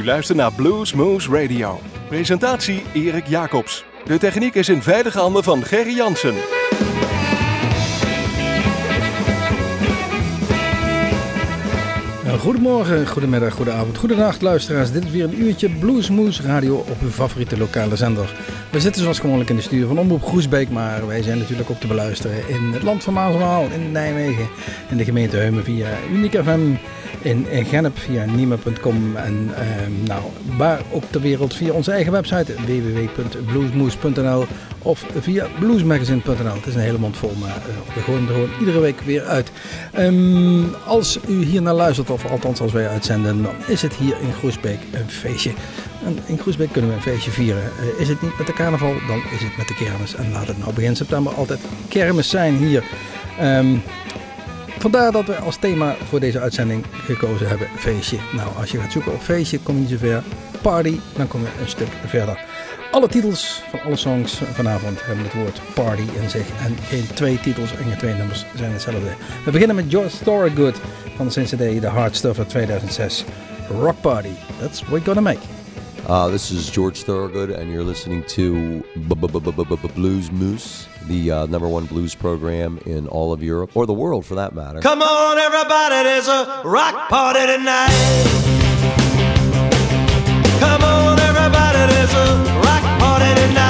U luistert naar Blues Moose Radio. Presentatie Erik Jacobs. De techniek is in veilige handen van Gerry Jansen. Nou, goedemorgen, goedemiddag, goedenavond, goedenacht luisteraars. Dit is weer een uurtje Bluesmoose Radio op uw favoriete lokale zender. We zitten zoals gewoonlijk in de stuur van Omroep Groesbeek, maar wij zijn natuurlijk ook te beluisteren in het land van Maaswaal, in Nijmegen, in de gemeente Heumen via Unique FM, in, in Gennep via Nima.com en ehm, nou, waar ook ter wereld via onze eigen website www.bluesmoose.nl of via bluesmagazine.nl. Het is een hele mond vol, maar we gooien er gewoon iedere week weer uit. Um, als u hier naar luistert, of althans als wij uitzenden, dan is het hier in Groesbeek een feestje. En in Groesbeek kunnen we een feestje vieren. Uh, is het niet met de carnaval, dan is het met de kermis. En laat het nou begin september altijd kermis zijn hier. Um, Vandaar dat we als thema voor deze uitzending gekozen hebben feestje. Nou, als je gaat zoeken op feestje, kom je niet zo ver. Party, dan kom je een stuk verder. Alle titels van alle songs vanavond hebben het woord party in zich. En geen twee titels en geen twee nummers zijn hetzelfde. We beginnen met George Thorogood van de The Hard Stuff uit 2006. Rock Party, that's what we're gonna make. Uh, this is George Thorogood, and you're listening to Blues Moose, the uh, number one blues program in all of Europe, or the world for that matter. Come on, everybody, there's a rock party tonight. Come on, everybody, there's a rock party tonight.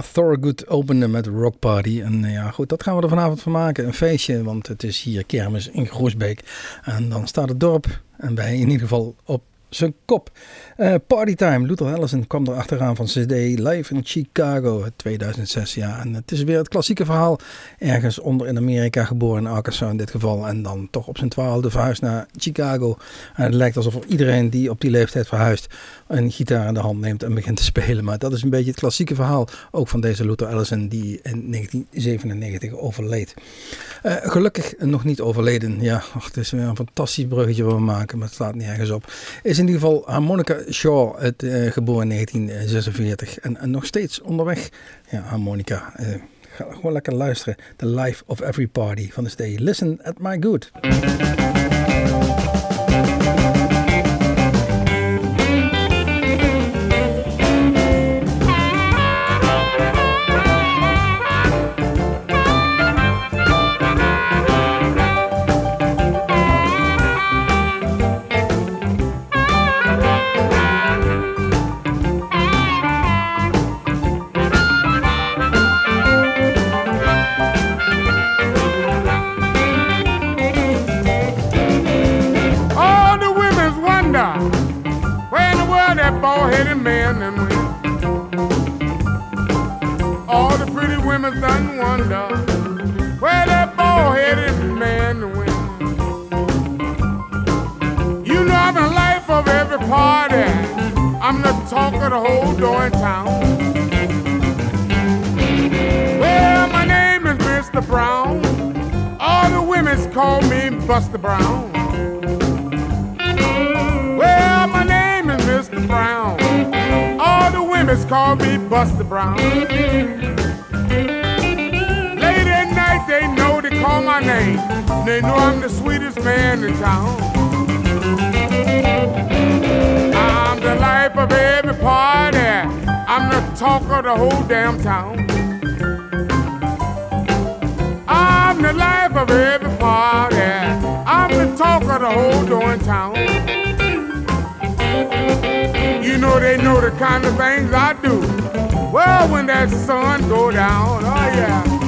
Joe Thorogood opende met Rock Party. En eh, ja, goed, dat gaan we er vanavond van maken. Een feestje, want het is hier kermis in Groesbeek. En dan staat het dorp, en wij in ieder geval op zijn kop. Eh, Partytime, Luther Allison kwam er achteraan van CD Live in Chicago 2006. Ja, en het is weer het klassieke verhaal. Ergens onder in Amerika geboren, in Arkansas in dit geval. En dan toch op zijn twaalfde verhuisd naar Chicago. En het lijkt alsof iedereen die op die leeftijd verhuist een gitaar in de hand neemt en begint te spelen. Maar dat is een beetje het klassieke verhaal ook van deze Luther Allison die in 1997 overleed. Uh, gelukkig nog niet overleden. Ja, ach, het is weer een fantastisch bruggetje wat we maken, maar het slaat nergens op. Is in ieder geval Harmonica Shaw, het, uh, geboren in 1946 en, nog steeds onderweg. Ja, harmonica. Uh, ga gewoon lekker luisteren. The Life of Every Party van de Stay. Listen at my good. Of the whole darn town. Well, my name is Mr. Brown. All the women's call me Buster Brown. Well, my name is Mr. Brown. All the women's call me Buster Brown. Late at night, they know they call my name. They know I'm the sweetest man in town. I'm the life of every party. I'm the talk of the whole damn town. I'm the life of every party. I'm the talk of the whole darn town. You know they know the kind of things I do. Well, when that sun go down, oh yeah.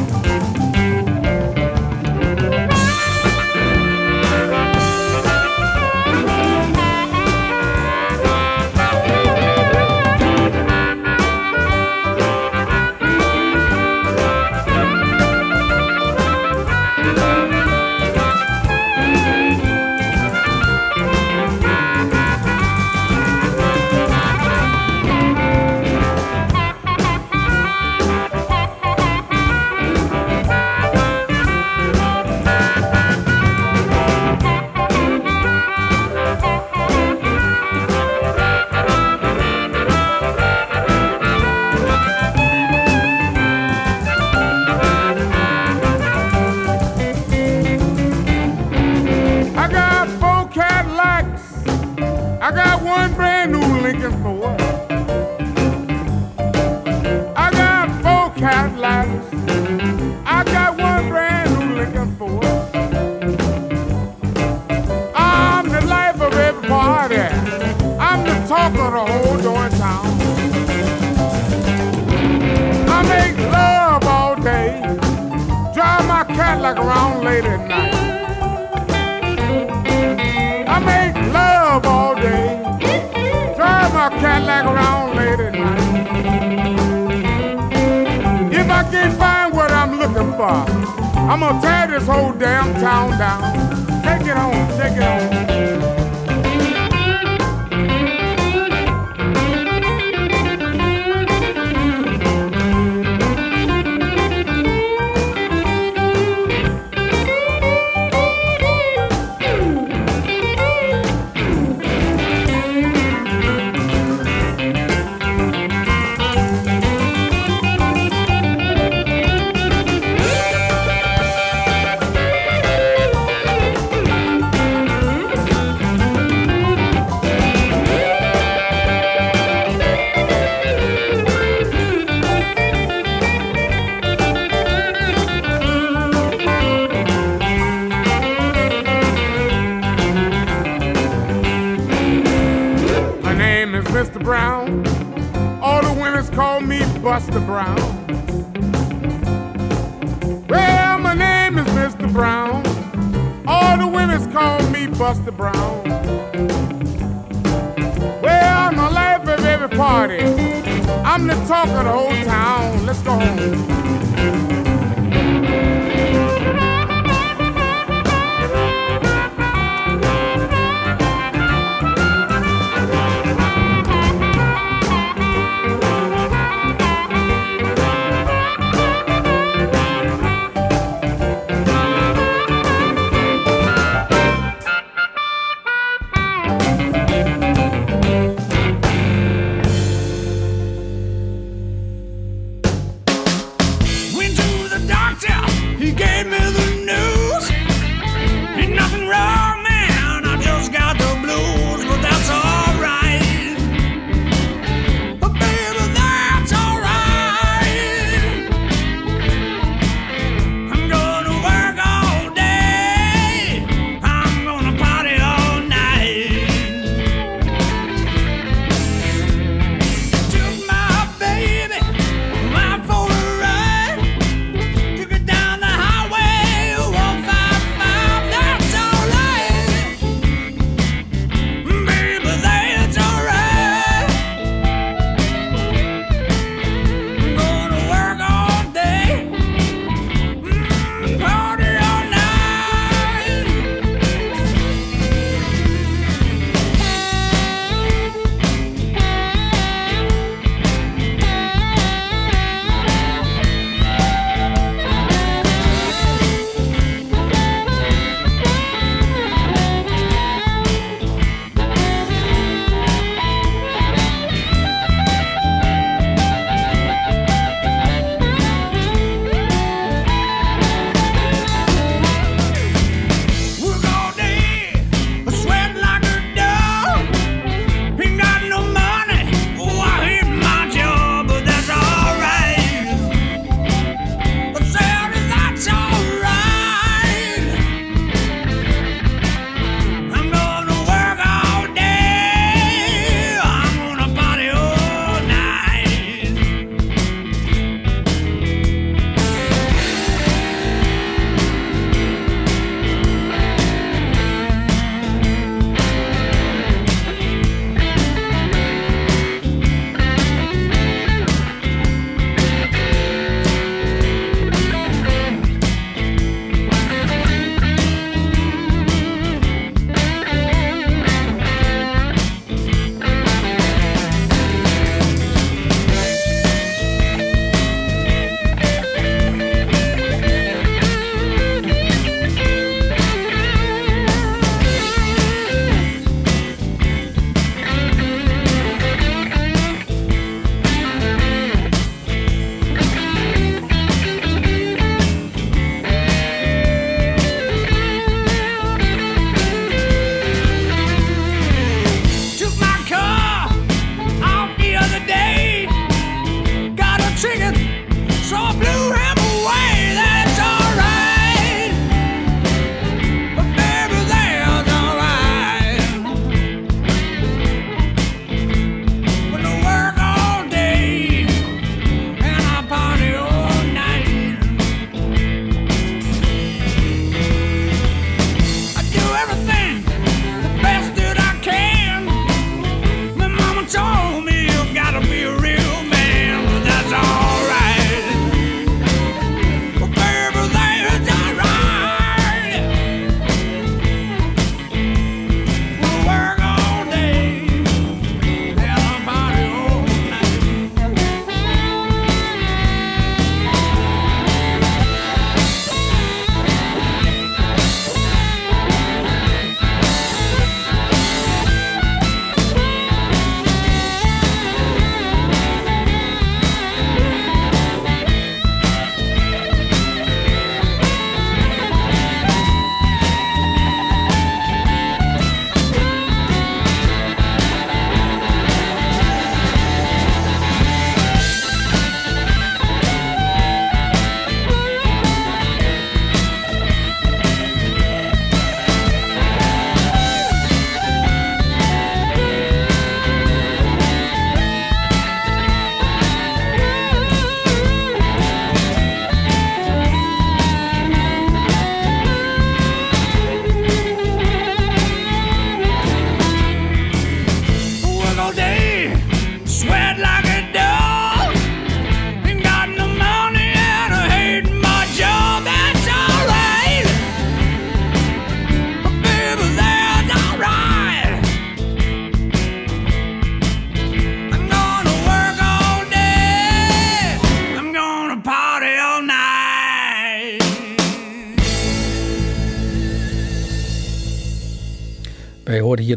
Cadillac around late at night. I make love all day. Drive my Cadillac around late at night. If I can't find what I'm looking for, I'm gonna tear this whole damn town down. Take it home, take it home. Buster Brown. Well, my name is Mr. Brown. All the women's call me Buster Brown. Well, I'm the life of every party. I'm the talk of the whole town. Let's go home.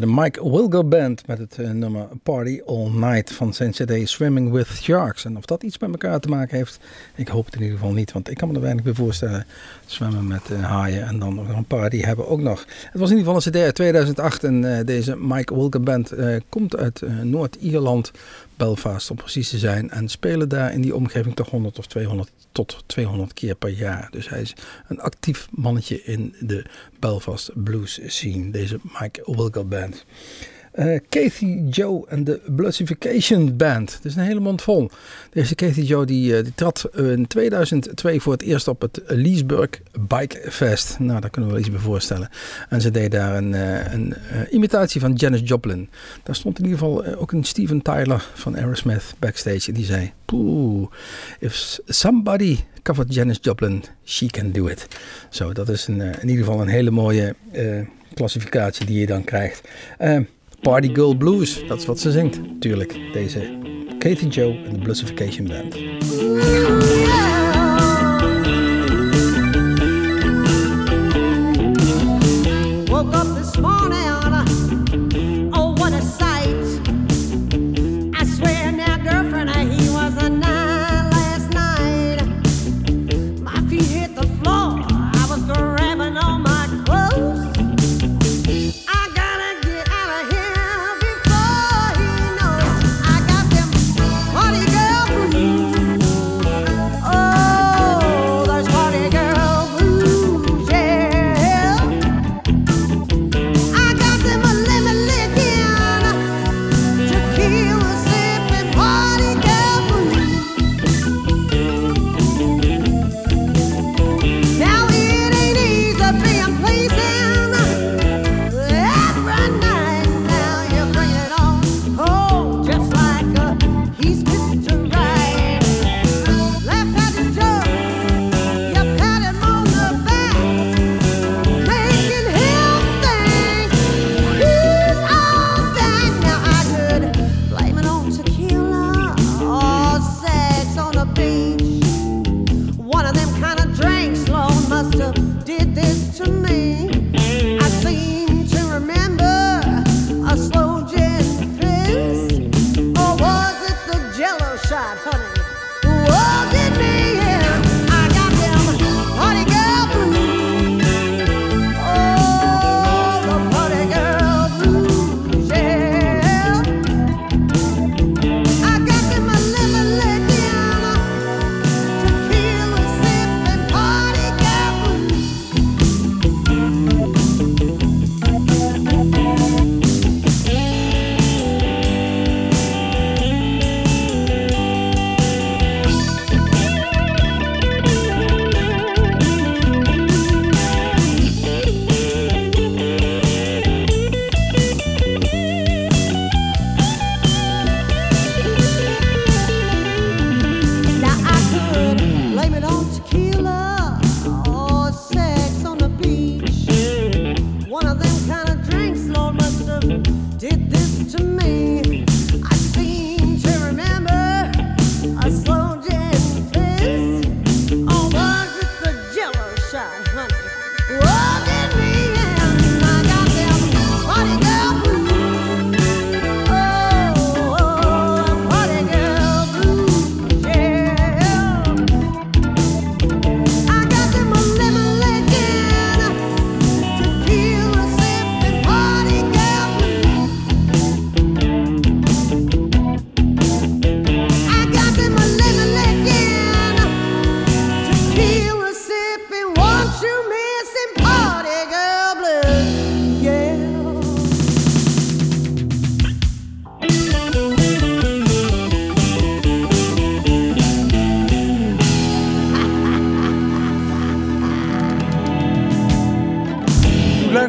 De Mike Wilgo Band met het eh, nummer Party All Night van zijn CD Swimming with Sharks. En of dat iets met elkaar te maken heeft, ik hoop het in ieder geval niet. Want ik kan me er weinig bij voorstellen. Zwemmen met eh, haaien en dan nog een party hebben ook nog. Het was in ieder geval een CD uit 2008 en eh, deze Mike Wilgo Band komt uit Noord-Ierland, Belfast om precies te zijn. En spelen daar in die omgeving toch 100 of 200 tot 200 keer per jaar. Dus hij is een actief mannetje in de Belfast blues scene, deze Mike Wilgo Band. Eh Kathy Joe en de Bluesification Band. Is een hele mond vol. Deze Kathy Joe die, eh, die trad in 2002 voor het eerst op het Leesburg Bike Fest. Nou, daar kunnen we wel iets bij voorstellen. En ze deed daar een, eh, een imitatie van Janis Joplin. Daar stond in ieder geval ook een Steven Tyler van Aerosmith backstage. En die zei, poeh, if somebody covered Janis Joplin, she can do it. Zo, dat is een, in ieder geval een hele mooie klassificatie die je dan krijgt. Eh, Party Girl Blues, dat is wat ze zingt, tuurlijk. Deze Kathy Joe en de Bluesification Band.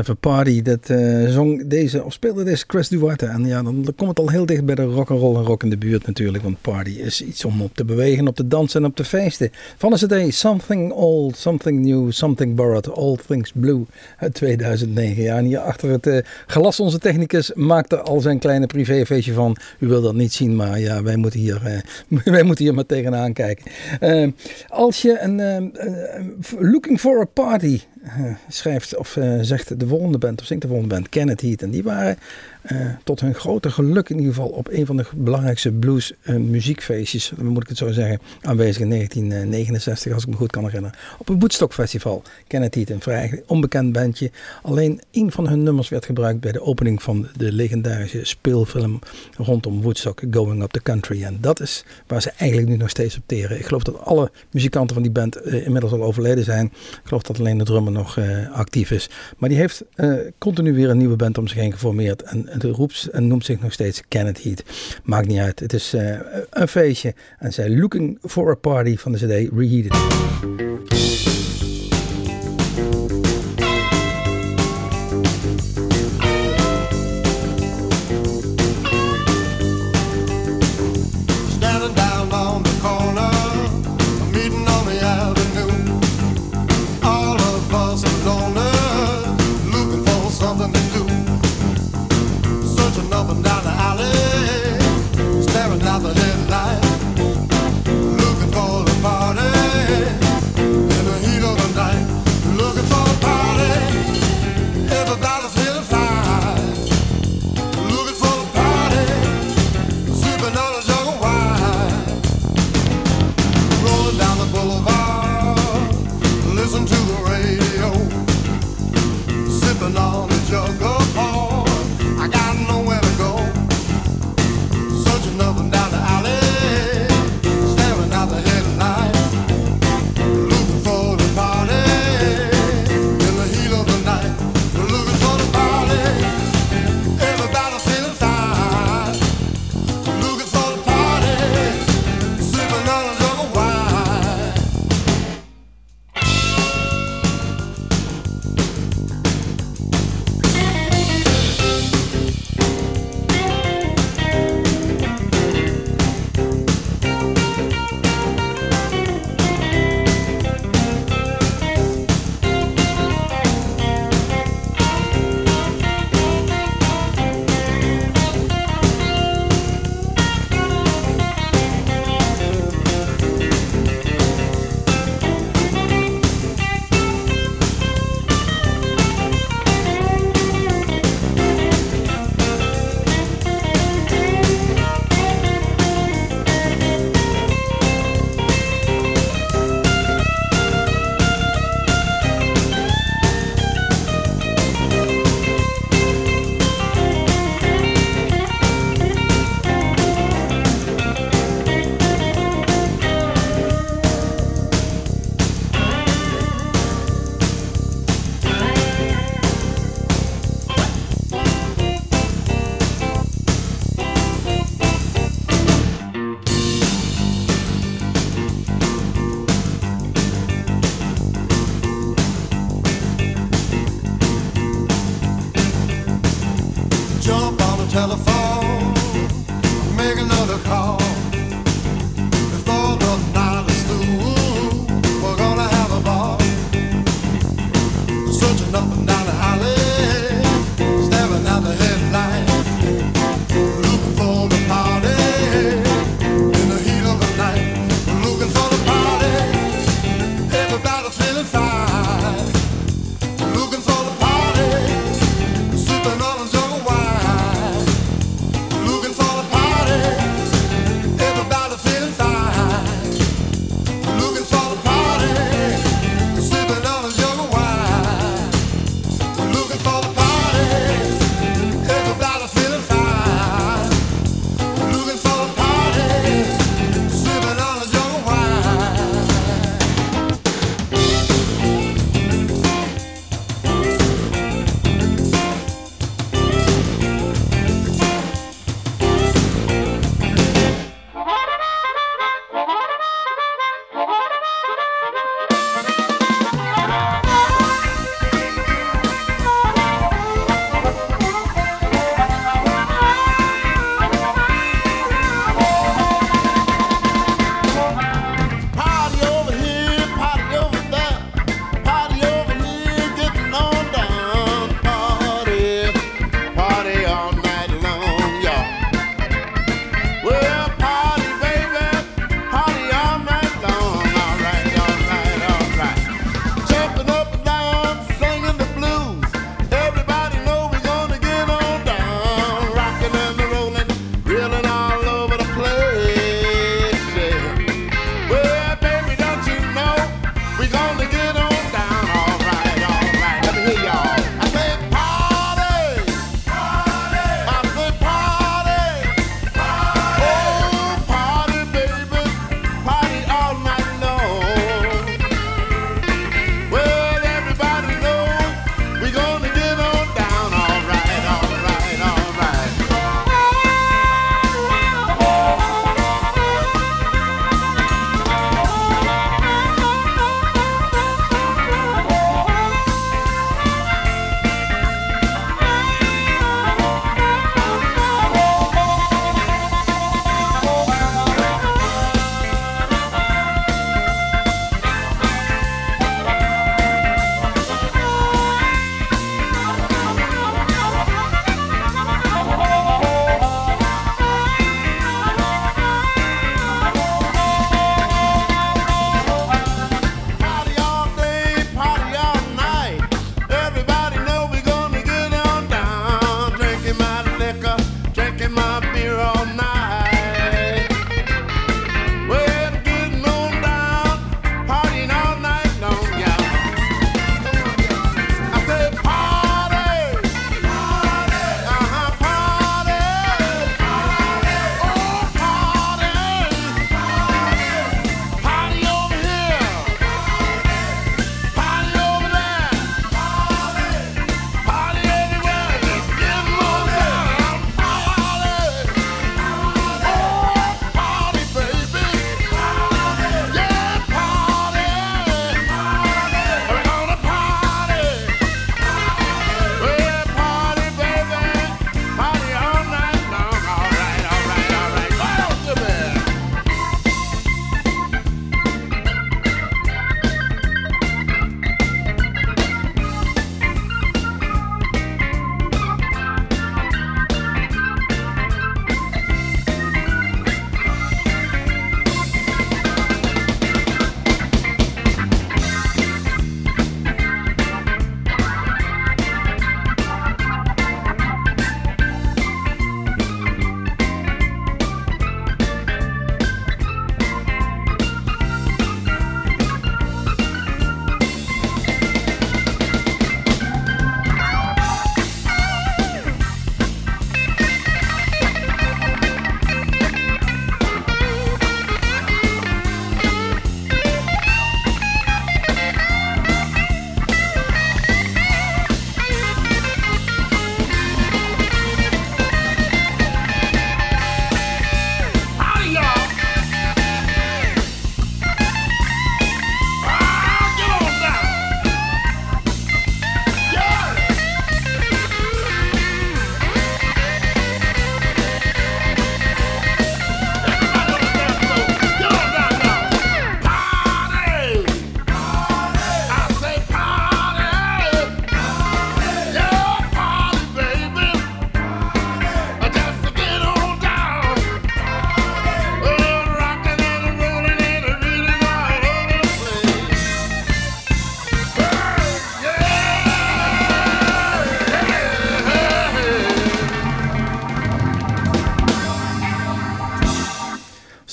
Have a Party. Dat eh, zong deze, of speelde deze Chris Duarte. En ja, dan, dan komt het al heel dicht bij de rock and roll en rock in de buurt natuurlijk. Want party is iets om op te bewegen, op te dansen en op te feesten. Van de CD Something Old, Something New, Something Borrowed, All Things Blue uit 2009. Ja, en hier achter het eh, glas onze technicus maakte al zijn kleine privéfeestje van. U wil dat niet zien, maar ja, wij moeten hier, eh, wij moeten hier maar tegenaan kijken. Als je een Looking for a Party schrijft of eh, zegt de volgende band of zingt de volgende band, Kenneth Heat. En die waren eh, tot hun grote geluk in ieder geval op een van de belangrijkste blues eh, muziekfeestjes, moet ik het zo zeggen, aanwezig in 1969 als ik me goed kan herinneren. Op een Woodstock Festival. Kenneth Heat, een vrij onbekend bandje. Alleen één van hun nummers werd gebruikt bij de opening van de legendarische speelfilm rondom Woodstock, Going Up the Country. En dat is waar ze eigenlijk nu nog steeds op teren. Ik geloof dat alle muzikanten van die band eh, inmiddels al overleden zijn. Ik geloof dat alleen de drummer nog actief is. Maar die heeft continu weer een nieuwe band om zich heen geformeerd. En het roept en noemt zich nog steeds Kenneth Heat. Maakt niet uit. Het is eh, een feestje. En zij Looking for a Party van de CD Reheated.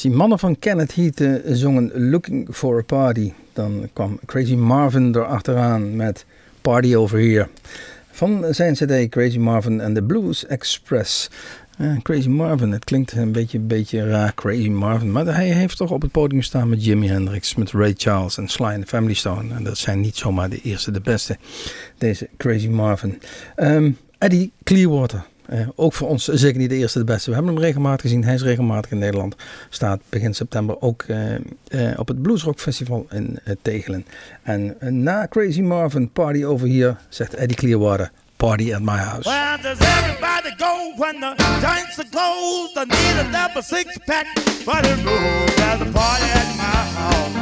Die mannen van Kenneth Heat zongen Looking for a Party, dan kwam Crazy Marvin erachteraan met Party Over Here. Van zijn CD Crazy Marvin and the Blues Express. Eh, Crazy Marvin, het klinkt een beetje, beetje raar, Crazy Marvin. Maar hij heeft toch op het podium staan met Jimi Hendrix, met Ray Charles en Sly and the Family Stone. En dat zijn niet zomaar de eerste, de beste, deze Crazy Marvin. Ehm, Eddie Clearwater. Eh, ook voor ons zeker niet de eerste de beste. We hebben hem regelmatig gezien. Hij is regelmatig in Nederland. Staat begin september ook eh, eh, op het Bluesrock Festival in Tegelen. En na Crazy Marvin, Party Over Here, zegt Eddie Clearwater, Party at My House. Does everybody go when the closed? I need a six pack party at my house.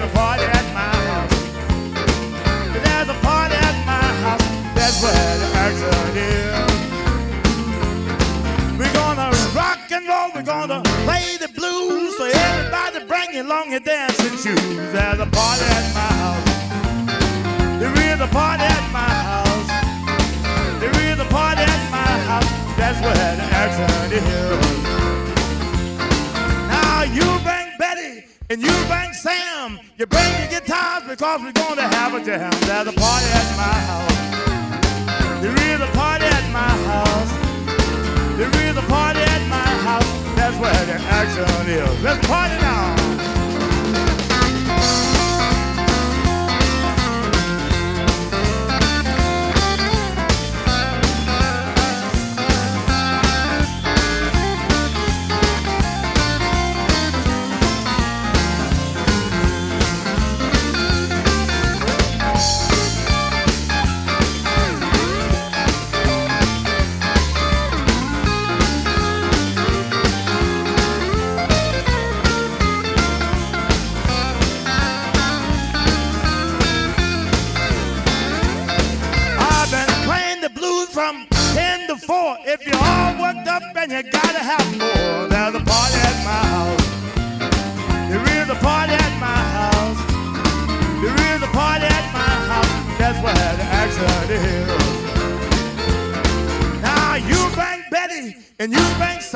A party at my house. There's a party. That's where the action is. We're gonna rock and roll. We're gonna play the blues. So everybody bring along your dancing shoes. There's a party at my house. There is a party at my house. There is a party at my house. That's where the action is. Now you bring Betty and you bring Sam. You bring your guitars because we're gonna have a jam. There's a party at my house. There is a party at my house. There is a party at my house. That's where the action is. Let's party now.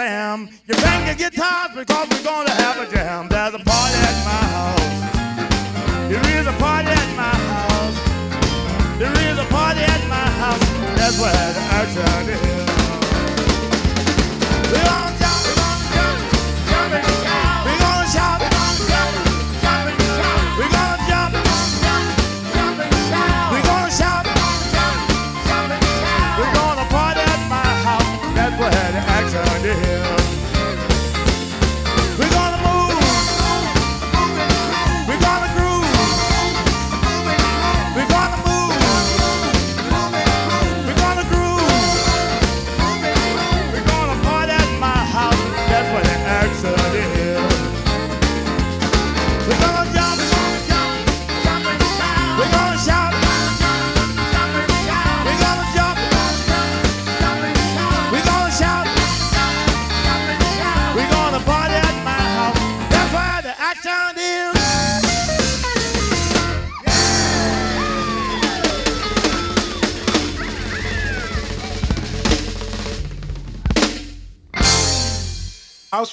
Sam. You bring your guitars because we're gonna have a jam. There's a party at my house. There is a party at my house. There is a party at my house. That's where the action is.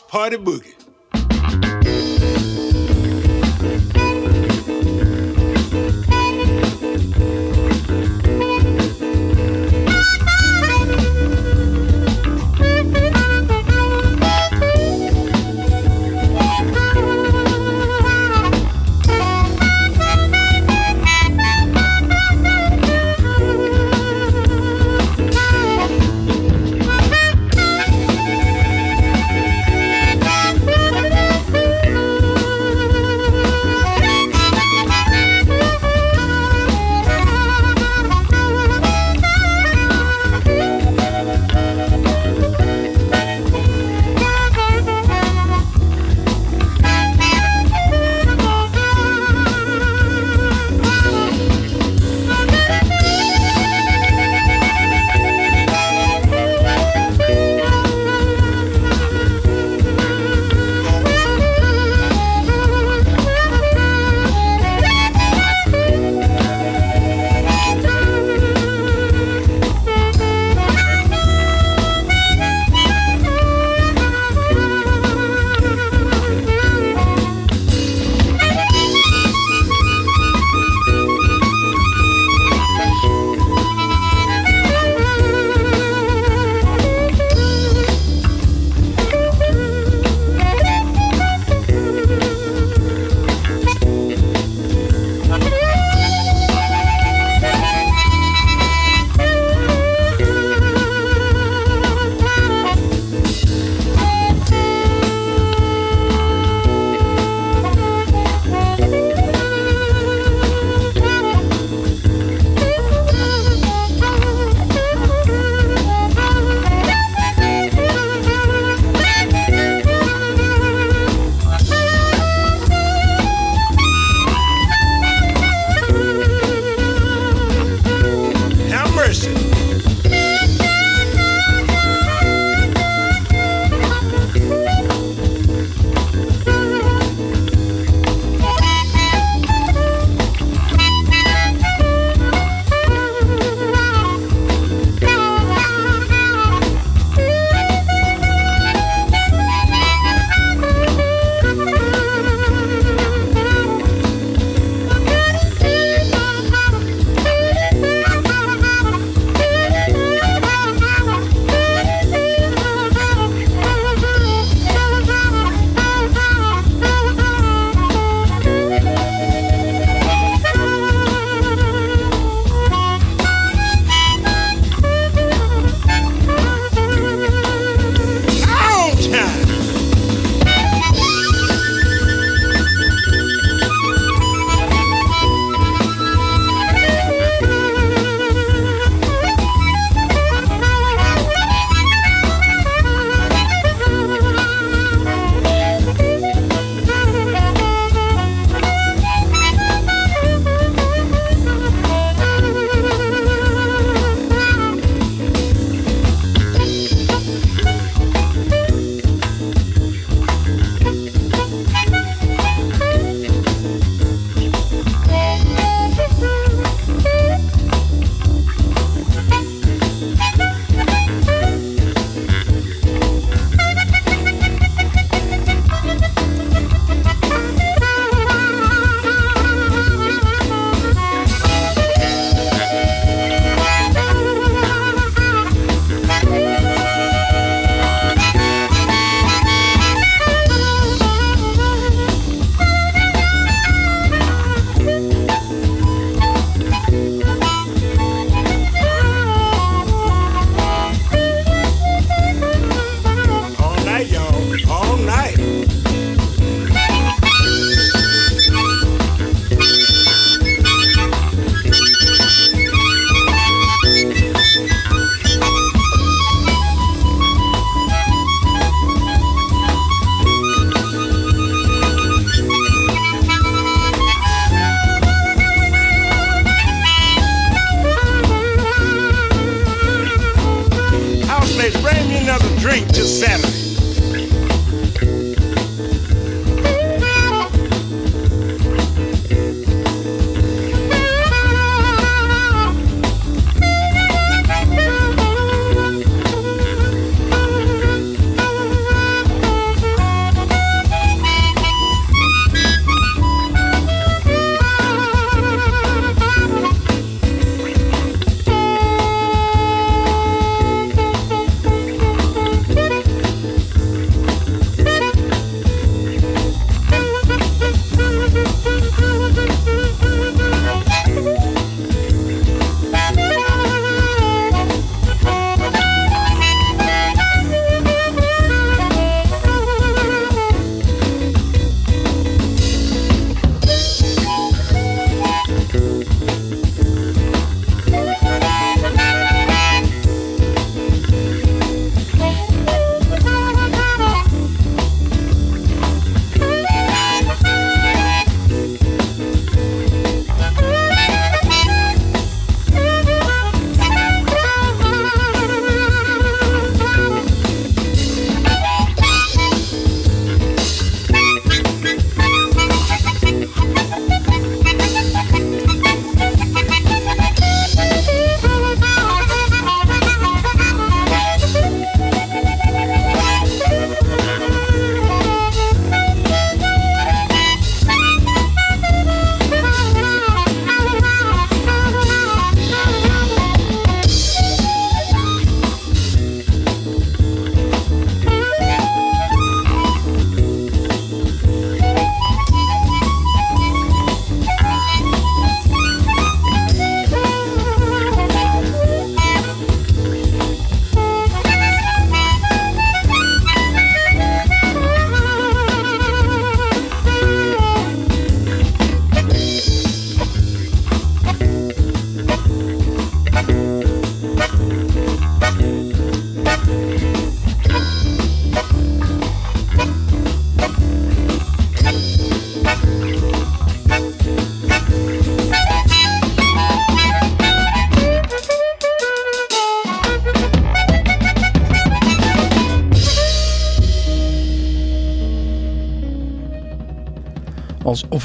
Party Boogie.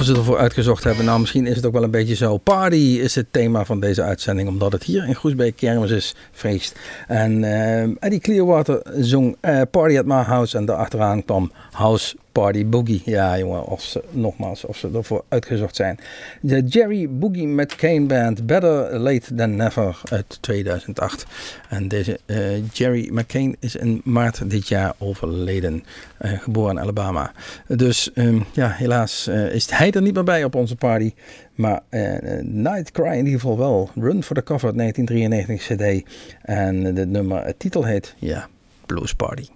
Ze ervoor uitgezocht hebben. Nou, misschien is het ook wel een beetje zo. Party is het thema van deze uitzending. Omdat het hier in Groesbeek kermis is, feest. En eh, Eddie Clearwater zong eh, Party at My House. En daarachteraan kwam House Party Boogie. Ja, jongen, of ze, nogmaals, of ze ervoor uitgezocht zijn. De Jerry Boogie McCain Band. Better Late Than Never uit 2008. En deze eh, Jerry McCain is in maart dit jaar overleden. Eh, geboren in Alabama. Dus ehm, ja, helaas eh, is hij er niet meer bij op onze party. Maar eh, Nightcry in ieder geval wel. Run for the Cover 1993 CD. En de nummer, het titel heet, ja, Blues Party.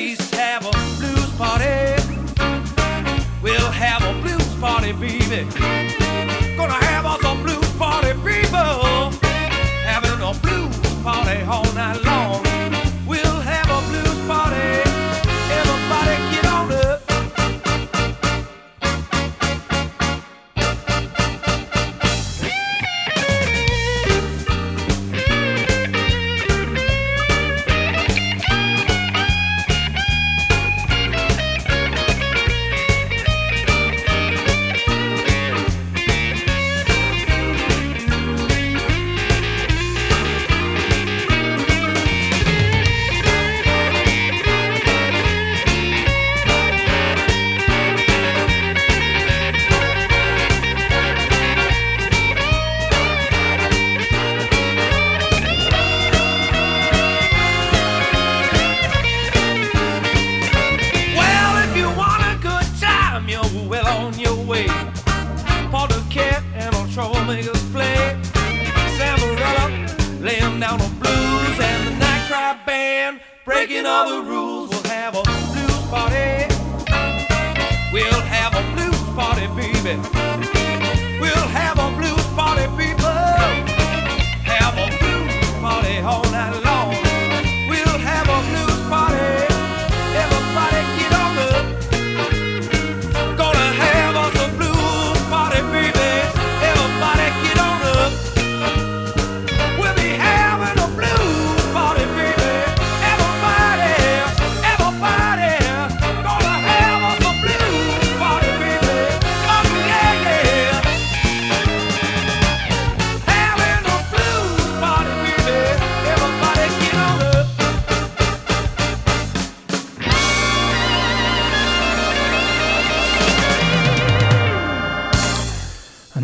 Place. Have a blues party. We'll have a blues party, baby.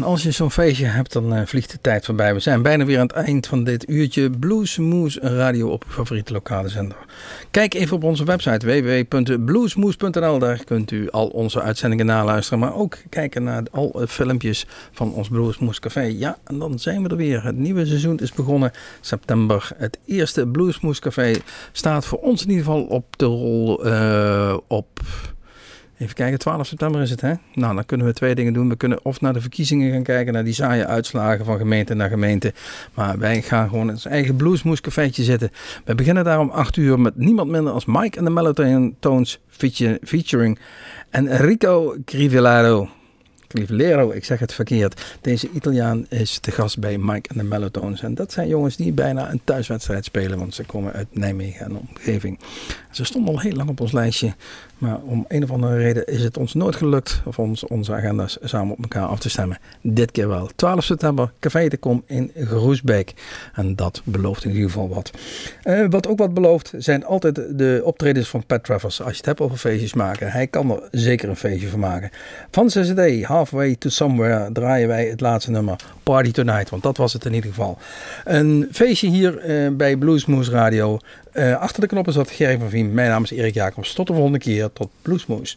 Als je zo'n feestje hebt, dan eh, vliegt de tijd voorbij. We zijn bijna weer aan het eind van dit uurtje Bluesmoes Radio op uw favoriete lokale zender. Kijk even op onze website www.bluesmoes.nl. Daar kunt u al onze uitzendingen naluisteren, maar ook kijken naar al filmpjes van ons Bluesmoes Café. Ja, en dan zijn we er weer. Het nieuwe seizoen is begonnen september. Het eerste Bluesmoes Café staat voor ons in ieder geval op de rol eh, op Even kijken, 12 september is het, hè? Nou, dan kunnen we twee dingen doen. We kunnen of naar de verkiezingen gaan kijken, naar die saaie uitslagen van gemeente naar gemeente. Maar wij gaan gewoon ons eigen bluesmoes cafeetje zitten. We beginnen daar om 8 uur met niemand minder als Mike en de Melatones featuring Enrico Crivellaro. Crivellero, ik zeg het verkeerd. Deze Italiaan is te gast bij Mike en de Melatones. En dat zijn jongens die bijna een thuiswedstrijd spelen, want ze komen uit Nijmegen en de omgeving. Ze stonden al heel lang op ons lijstje, maar om een of andere reden is het ons nooit gelukt of ons, onze agenda's samen op elkaar af te stemmen. Dit keer wel. 12 september, Café de Kom in Groesbeek. En dat belooft in ieder geval wat. Eh, wat ook wat belooft zijn altijd de optredens van Pat Travers. Als je het hebt over feestjes maken, hij kan er zeker een feestje van maken. Van zijn CD, Halfway to Somewhere, draaien wij het laatste nummer, Party Tonight. Want dat was het in ieder geval. Een feestje hier eh, bij Bluesmoose Radio. Eh, achter de knoppen zat Gerry van Vien. Mijn naam is Erik Jacobs. Tot de volgende keer. Tot Bluesmoose.